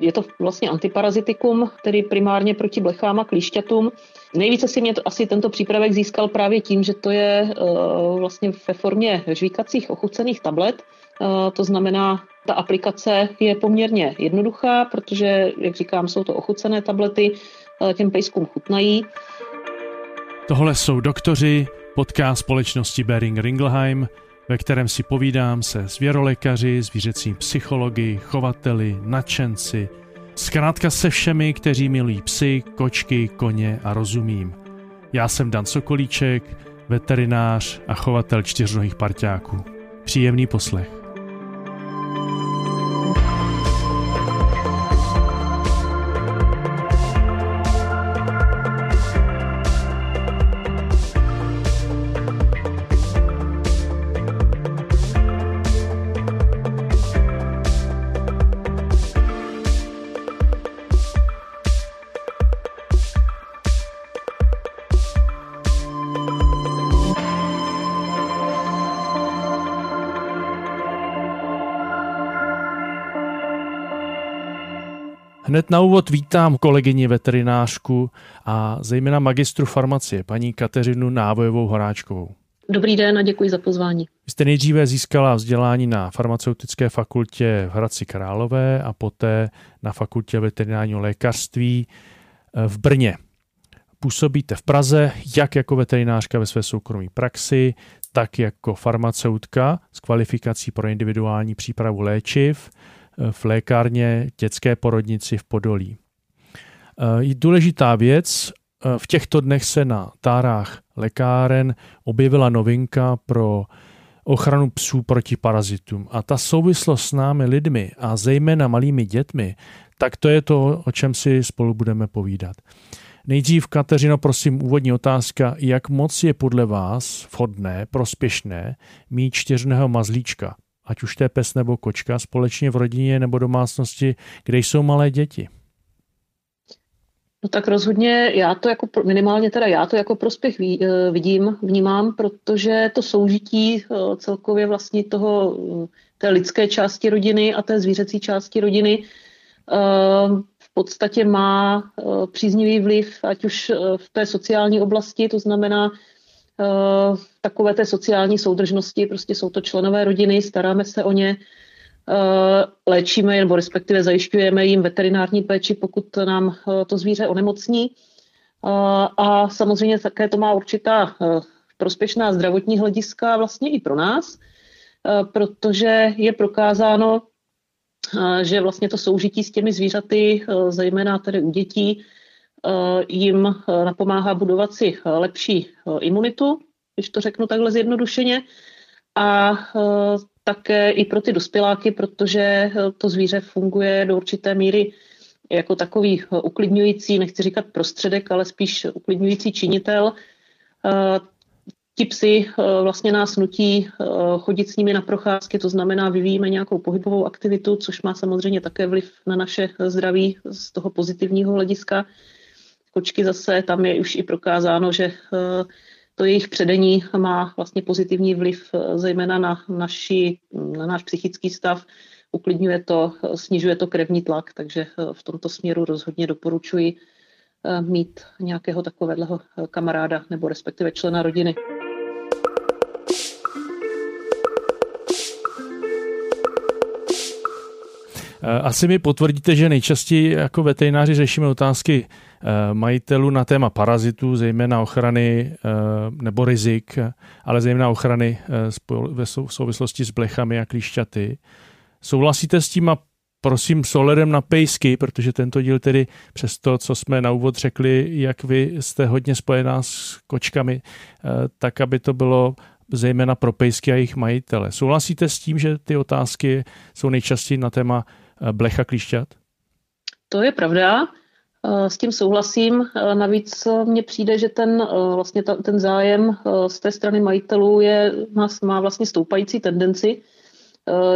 Je to vlastně antiparazitikum, tedy primárně proti blechám a klíšťatům. Nejvíce si mě to, asi tento přípravek získal právě tím, že to je uh, vlastně ve formě žvíkacích ochucených tablet. Uh, to znamená, ta aplikace je poměrně jednoduchá, protože, jak říkám, jsou to ochucené tablety, uh, těm pejskům chutnají. Tohle jsou doktoři, podcast společnosti Bering Ringelheim, ve kterém si povídám se zvěrolékaři, zvířecí psychologi, chovateli, nadšenci, zkrátka se všemi, kteří milují psy, kočky, koně a rozumím. Já jsem Dan Sokolíček, veterinář a chovatel čtyřnohých parťáků. Příjemný poslech. Hned na úvod vítám kolegyni veterinářku a zejména magistru farmacie, paní Kateřinu Návojovou Horáčkovou. Dobrý den a děkuji za pozvání. Vy jste nejdříve získala vzdělání na farmaceutické fakultě v Hradci Králové a poté na fakultě veterinárního lékařství eh, v Brně. Působíte v Praze jak jako veterinářka ve své soukromé praxi, tak jako farmaceutka s kvalifikací pro individuální přípravu léčiv v lékárně dětské porodnici v Podolí. Je důležitá věc, v těchto dnech se na tárách lékáren objevila novinka pro ochranu psů proti parazitům. A ta souvislost s námi lidmi a zejména malými dětmi, tak to je to, o čem si spolu budeme povídat. Nejdřív, Kateřino, prosím, úvodní otázka. Jak moc je podle vás vhodné, prospěšné mít čtyřného mazlíčka? Ať už to je pes nebo kočka, společně v rodině nebo domácnosti, kde jsou malé děti? No tak rozhodně já to jako, minimálně teda já to jako prospěch eh, vidím, vnímám, protože to soužití eh, celkově vlastně toho, eh, té lidské části rodiny a té zvířecí části rodiny v podstatě má příznivý vliv, ať už v té sociální oblasti, to znamená takové té sociální soudržnosti, prostě jsou to členové rodiny, staráme se o ně, eh, léčíme nebo respektive zajišťujeme jim veterinární péči, pokud nám eh, to zvíře onemocní. A samozřejmě také to má určitá prospěšná zdravotní hlediska vlastně i pro nás, protože je prokázáno, že vlastně to soužití s těmi zvířaty, zejména tedy u dětí, Eh, jim eh, napomáhá budovat si eh, lepší imunitu, když to řeknu takhle zjednodušeně, a také i pro ty dospěláky, protože to zvíře funguje do určité míry jako takový uklidňující, nechci říkat prostředek, ale spíš uklidňující činitel. Ti psy vlastně nás nutí chodit s nimi na procházky, to znamená vyvíjíme nějakou pohybovou aktivitu, což má samozřejmě také vliv na naše zdraví z toho pozitivního hlediska kočky zase, tam je už i prokázáno, že eh, to jejich předení má vlastně pozitivní vliv eh, zejména na, naši, na náš psychický stav, uklidňuje to, snižuje to krevní tlak, takže eh, v tomto směru rozhodně doporučuji mít nějakého takového kamaráda nebo respektive člena rodiny. Asi mi potvrdíte, že nejčastěji jako veterináři řešíme otázky Eh, majitelů na téma parazitů, zejména ochrany eh, nebo rizik, ale zejména ochrany eh, ve souvislosti s blechami a klíšťaty. Souhlasíte s tím a prosím s ohledem na pejsky, protože tento díl tedy přes to, co jsme na úvod řekli, jak vy jste hodně spojená s kočkami, tak aby to bylo zejména pro pejsky a jejich majitele. Souhlasíte s tím, že ty otázky jsou nejčastěji na téma blecha klíšťat? To je pravda. Eh, s tím souhlasím. Eh, navíc eh, mně přijde, že ten, vlastně ta, ten zájem z té strany majitelů je, má, má vlastně stoupající tendenci.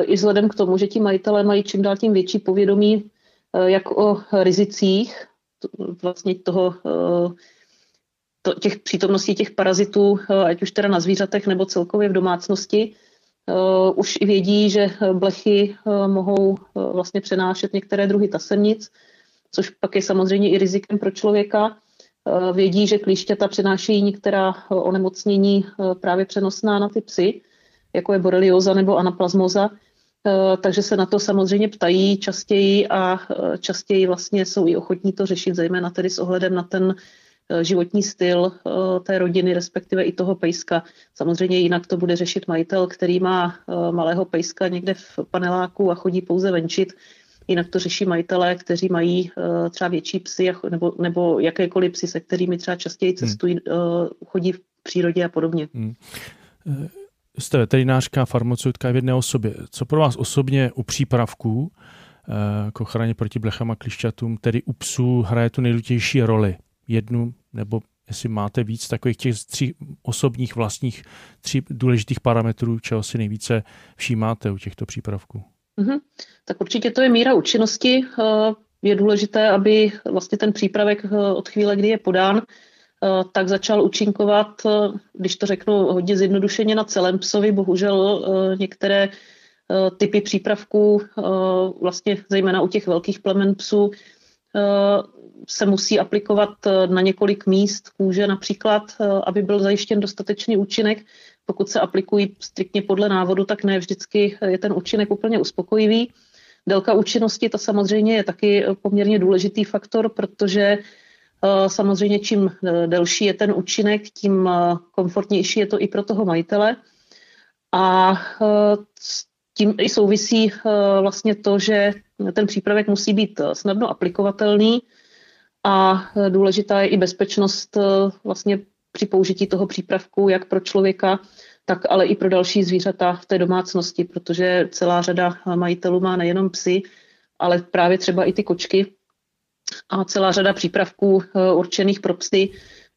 I vzhledem k tomu, že ti majitelé mají čím dál tím větší povědomí jak o rizicích vlastně toho, to, těch přítomností těch parazitů, ať už teda na zvířatech nebo celkově v domácnosti, už i vědí, že blechy mohou vlastně přenášet některé druhy tasemnic, což pak je samozřejmě i rizikem pro člověka. Vědí, že klíšťata přenášejí některá onemocnění právě přenosná na ty psy, jako je borelioza nebo anaplasmoza, takže se na to samozřejmě ptají častěji a častěji vlastně jsou i ochotní to řešit, zejména tedy s ohledem na ten Eh, životní styl eh, té rodiny, respektive i toho pejska. Samozřejmě jinak to bude řešit majitel, který má eh, malého pejska někde v paneláku a chodí pouze venčit. Jinak to řeší majitelé, kteří mají třeba větší psy nebo, nebo jakékoliv psy, se kterými třeba častěji hmm. cestují, hmm. chodí v přírodě a podobně. Hmm. Jste veterinářka, farmaceutka v jedné osobě. Co pro vás osobně u přípravků k ochraně proti blechám a klišťatům, tedy u psů, hraje tu nejdůležitější roli? Jednu nebo jestli máte víc takových těch tří osobních vlastních tří důležitých parametrů, čeho si nejvíce všímáte u těchto přípravků? Mm-hmm. Tak určitě to je míra účinnosti. Eh, je důležité, aby vlastně ten přípravek eh, od chvíle, kdy je podán, eh, tak začal účinkovat, když to řeknu hodně zjednodušeně, na celém psovi. Bohužel některé typy přípravků, vlastně zejména u těch velkých plemen psů, se musí aplikovat eh, na několik míst kůže například, eh, aby byl zajištěn dostatečný účinek. Pokud se aplikují striktně podle návodu, tak ne vždycky je ten účinek úplně uspokojivý. Délka účinnosti to samozřejmě je taky poměrně důležitý faktor, protože eh, samozřejmě čím delší je ten účinek, tím komfortnější je to i pro toho majitele. A tím i souvisí vlastně to, že ten přípravek musí být snadno aplikovatelný, a důležitá je i bezpečnost eh, vlastně při použití toho přípravku, jak pro člověka, tak ale i pro další zvířata v té domácnosti, protože celá řada majitelů má nejenom psy, ale právě třeba i ty kočky a celá řada přípravků eh, určených pro psy,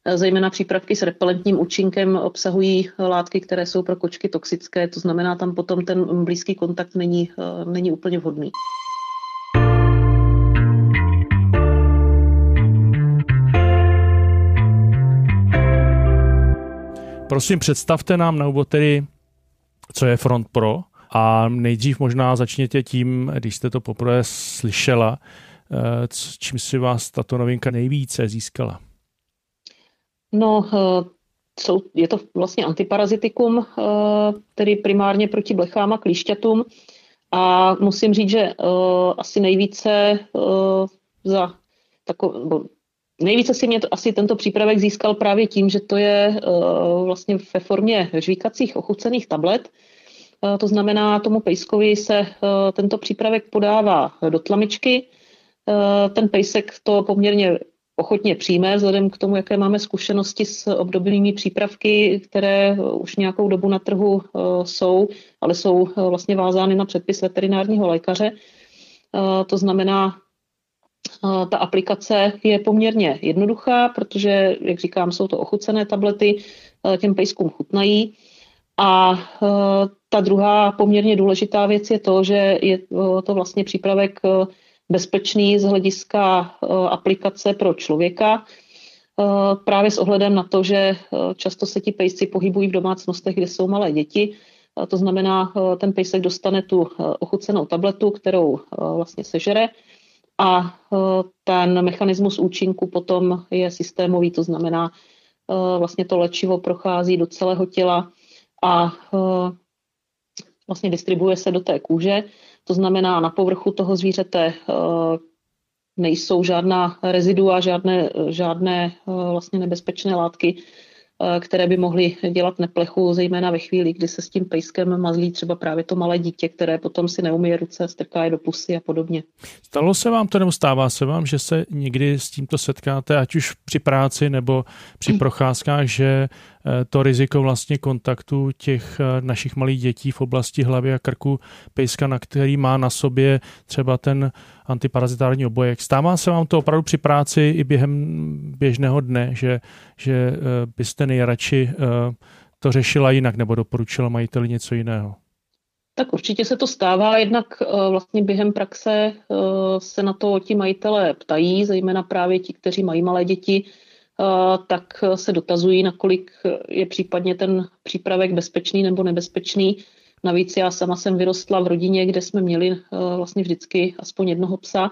eh, zejména přípravky s repelentním účinkem obsahují látky, které jsou pro kočky toxické, to znamená, tam potom ten blízký kontakt není, není úplně vhodný. Prosím, představte nám na úvod tedy, co je Front Pro a nejdřív možná začněte tím, když jste to poprvé slyšela, eh, čím si vás tato novinka nejvíce získala? No, eh, je to vlastně antiparazitikum, eh, tedy primárně proti blechám a klíšťatům. A musím říct, že asi nejvíce za takovou, Nejvíce si mě to, asi tento přípravek získal právě tím, že to je uh, vlastně ve formě žvíkacích ochucených tablet. Uh, to znamená, tomu pejskovi se uh, tento přípravek podává do tlamičky. Ten pejsek to poměrně ochotně přijme, vzhledem k tomu, jaké máme zkušenosti s obdobnými přípravky, které už nějakou dobu na trhu jsou, ale jsou vlastně vázány na předpis veterinárního lékaře. To znamená, ta aplikace je poměrně jednoduchá, protože, jak říkám, jsou to ochucené tablety, těm pejskům chutnají. A ta druhá poměrně důležitá věc je to, že je to vlastně přípravek bezpečný z hlediska aplikace pro člověka, právě s ohledem na to, že často se ti pejsci pohybují v domácnostech, kde jsou malé děti. To znamená, ten pejsek dostane tu ochucenou tabletu, kterou vlastně sežere a e, ten mechanismus účinku potom je systémový, to znamená, e, vlastně to léčivo prochází do celého těla a e, vlastně distribuje se do té kůže. To znamená, na povrchu toho zvířete nejsou žádná rezidua, žádné, žádné vlastně nebezpečné látky, Eh, které by mohly dělat neplechu, zejména ve chvíli, kdy se s tím pejskem mazlí třeba právě to malé dítě, které potom si neumí ruce, strká je do pusy a podobně. Stalo se vám to nebo stává se vám, že se někdy s tímto setkáte, ať už při práci nebo při mm. procházkách, že Eh, to riziko vlastně kontaktu těch eh, našich malých dětí v oblasti hlavy a krku pejska, na který má na sobě třeba ten antiparazitární obojek. Stává se vám to opravdu při práci i během běžného dne, že, že eh, byste nejradši to řešila jinak nebo doporučila majiteli něco jiného? Tak určitě se to stává, jednak vlastně během praxe se na to ti majitelé ptají, zejména právě ti, kteří mají malé děti, tak se dotazují, nakolik je případně ten přípravek bezpečný nebo nebezpečný. Navíc já sama jsem vyrostla v rodině, kde jsme měli vlastně vždycky aspoň jednoho psa.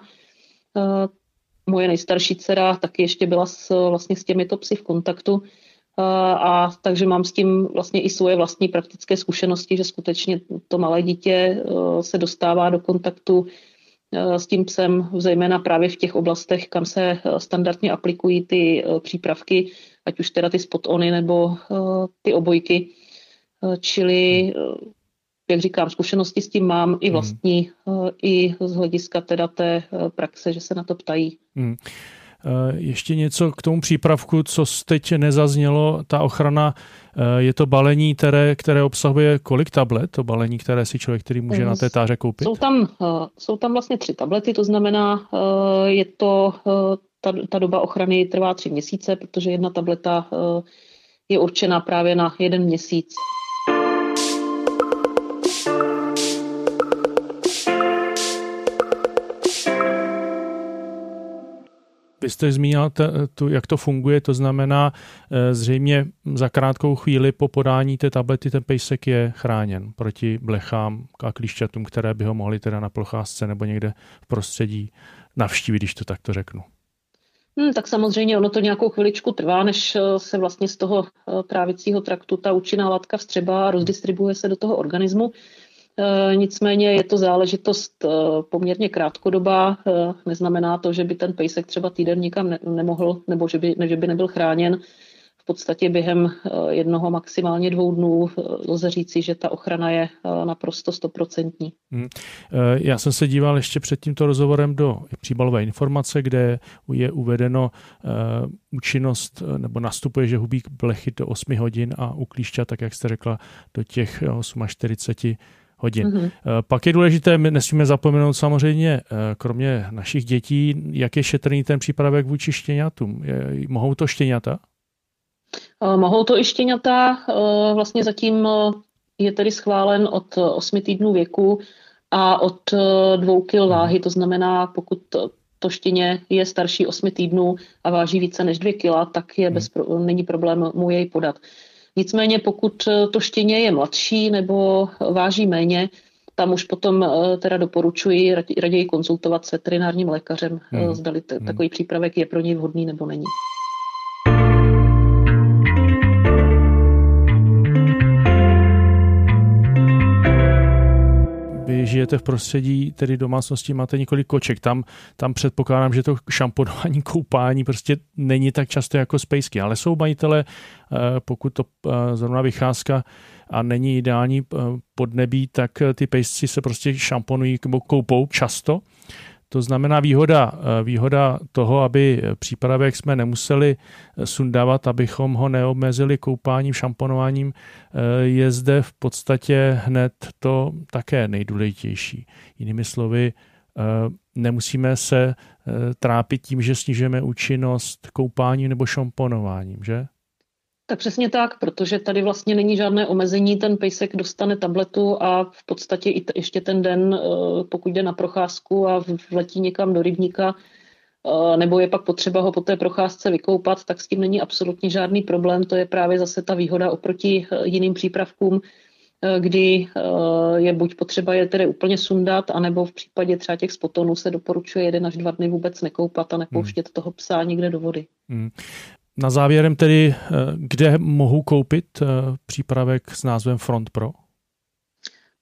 Moje nejstarší dcera taky ještě byla s, vlastně s těmito psy v kontaktu. A takže mám s tím vlastně i svoje vlastní praktické zkušenosti, že skutečně to malé dítě se dostává do kontaktu s tím psem, zejména právě v těch oblastech, kam se eh, standardně aplikují ty eh, přípravky, ať už teda ty spot-ony nebo ty obojky. Čili, jak říkám, zkušenosti s tím mám i hmm. vlastní, hmm. i z hlediska teda té praxe, že se na to ptají. Hmm. Ještě něco k tomu přípravku, co teď nezaznělo, ta ochrana, je to balení, které, které obsahuje kolik tablet, to balení, které si člověk, který může na té táře koupit? Jsou tam, jsou tam vlastně tři tablety, to znamená, je to, ta, ta doba ochrany trvá tři měsíce, protože jedna tableta je určená právě na jeden měsíc. Vy jste zmínil, tu, jak to funguje, to znamená eh, zřejmě za krátkou chvíli po podání té tablety ten pejsek je chráněn proti blechám a klíšťatům, které by ho mohly teda na procházce nebo někde v prostředí navštívit, když to takto řeknu. Hmm, tak samozřejmě ono to nějakou chviličku trvá, než eh, se vlastně z toho eh, trávicího traktu ta účinná látka vstřebá a rozdistribuje se do toho organismu. Eh, nicméně je to záležitost eh, poměrně krátkodobá. Eh, neznamená to, že by ten pejsek třeba týden nikam nemohl, nebo že by, ne, že by nebyl chráněn. V podstatě během jednoho, maximálně dvou dnů lze říci, že ta ochrana je naprosto stoprocentní. Hmm. Já jsem se díval ještě před tímto rozhovorem do příbalové informace, kde je uvedeno účinnost, nebo nastupuje, že hubík blechy do 8 hodin a u klíšťa, tak jak jste řekla, do těch 48 hodin. Mm-hmm. Pak je důležité, my nesmíme zapomenout samozřejmě, eh, kromě našich dětí, jak je šetrný ten přípravek vůči štěňatům. Mohou to štěňata? Eh, mohou to i štěňata. Vlastně zatím je tedy schválen od 8 týdnů věku a od 2 kg mhm. váhy, to znamená, pokud to štěně je starší 8 týdnů a váží více než 2 kg, tak je bez, není problém mu jej podat. Nicméně pokud eh, to štěně je mladší nebo váží méně, tam už potom eh, teda doporučuji raději konzultovat s veterinárním lékařem, eh, hmm. zdali t- hmm. takový přípravek je pro něj vhodný nebo není. Žijete v prostředí, tedy domácnosti, máte několik koček. Tam, tam předpokládám, že to šamponování, koupání prostě není tak často jako spejsky, ale jsou majitele, eh, pokud to eh, zrovna vycházka a není ideální eh, podnebí, tak ty pejsci se prostě šamponují nebo koupou často. To znamená výhoda, eh, výhoda toho, aby přípravek jsme nemuseli eh, sundávat, abychom ho neobmezili koupáním, šamponováním, eh, je zde v podstatě hned to také nejdůležitější. Jinými slovy, nemusíme se trápit tím, že snižujeme účinnost koupáním nebo šamponováním, že? Tak přesně tak, protože tady vlastně není žádné omezení, ten pejsek dostane tabletu a v podstatě i t- ještě ten den, eh, pokud jde na procházku a vletí někam do rybníka, eh, nebo je pak potřeba ho po té procházce vykoupat, tak s tím není absolutně žádný problém. To je právě zase ta výhoda oproti eh, jiným přípravkům, kdy je buď potřeba je tedy úplně sundat, anebo v případě třeba těch spotonů se doporučuje jeden až dva dny vůbec nekoupat a nepouštět hmm. toho psa nikde do vody. Hmm. Na závěrem tedy, eh, kde mohu koupit eh, přípravek s názvem Front Pro?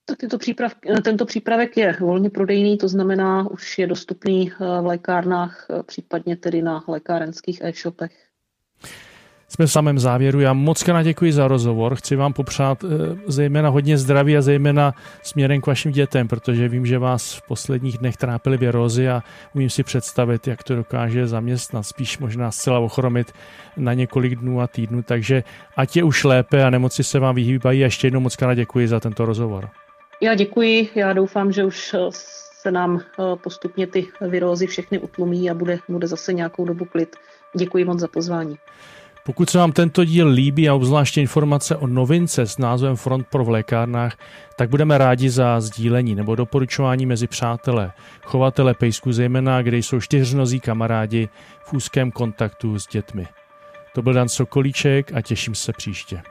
Tak tyto příprav, tento přípravek je volně prodejný, to znamená, už je dostupný eh, v lékárnách, případně tedy na lékárenských e-shopech. Jsme v samém závěru. Já moc krát děkuji za rozhovor. Chci vám popřát eh, zejména hodně zdraví a zejména směrem k vašim dětem, protože vím, že vás v posledních dnech trápily věrozy a umím si představit, jak to dokáže zaměstnat, spíš možná zcela ochromit na několik dnů a týdnů. Takže ať je už lépe a nemoci se vám vyhýbají. A ještě jednou moc krát děkuji za tento rozhovor. Já děkuji. Já doufám, že už eh, se nám eh, postupně ty virózy všechny utlumí a bude, bude zase nějakou dobu klid. Děkuji moc za pozvání. Pokud se vám tento díl líbí a obzvláště informace o novince s názvem Front pro v lékárnách, tak budeme rádi za sdílení nebo doporučování mezi přátelé, chovatele pejsků, zejména kde jsou čtyřnozí kamarádi v úzkém kontaktu s dětmi. To byl Dan Sokolíček a těším se příště.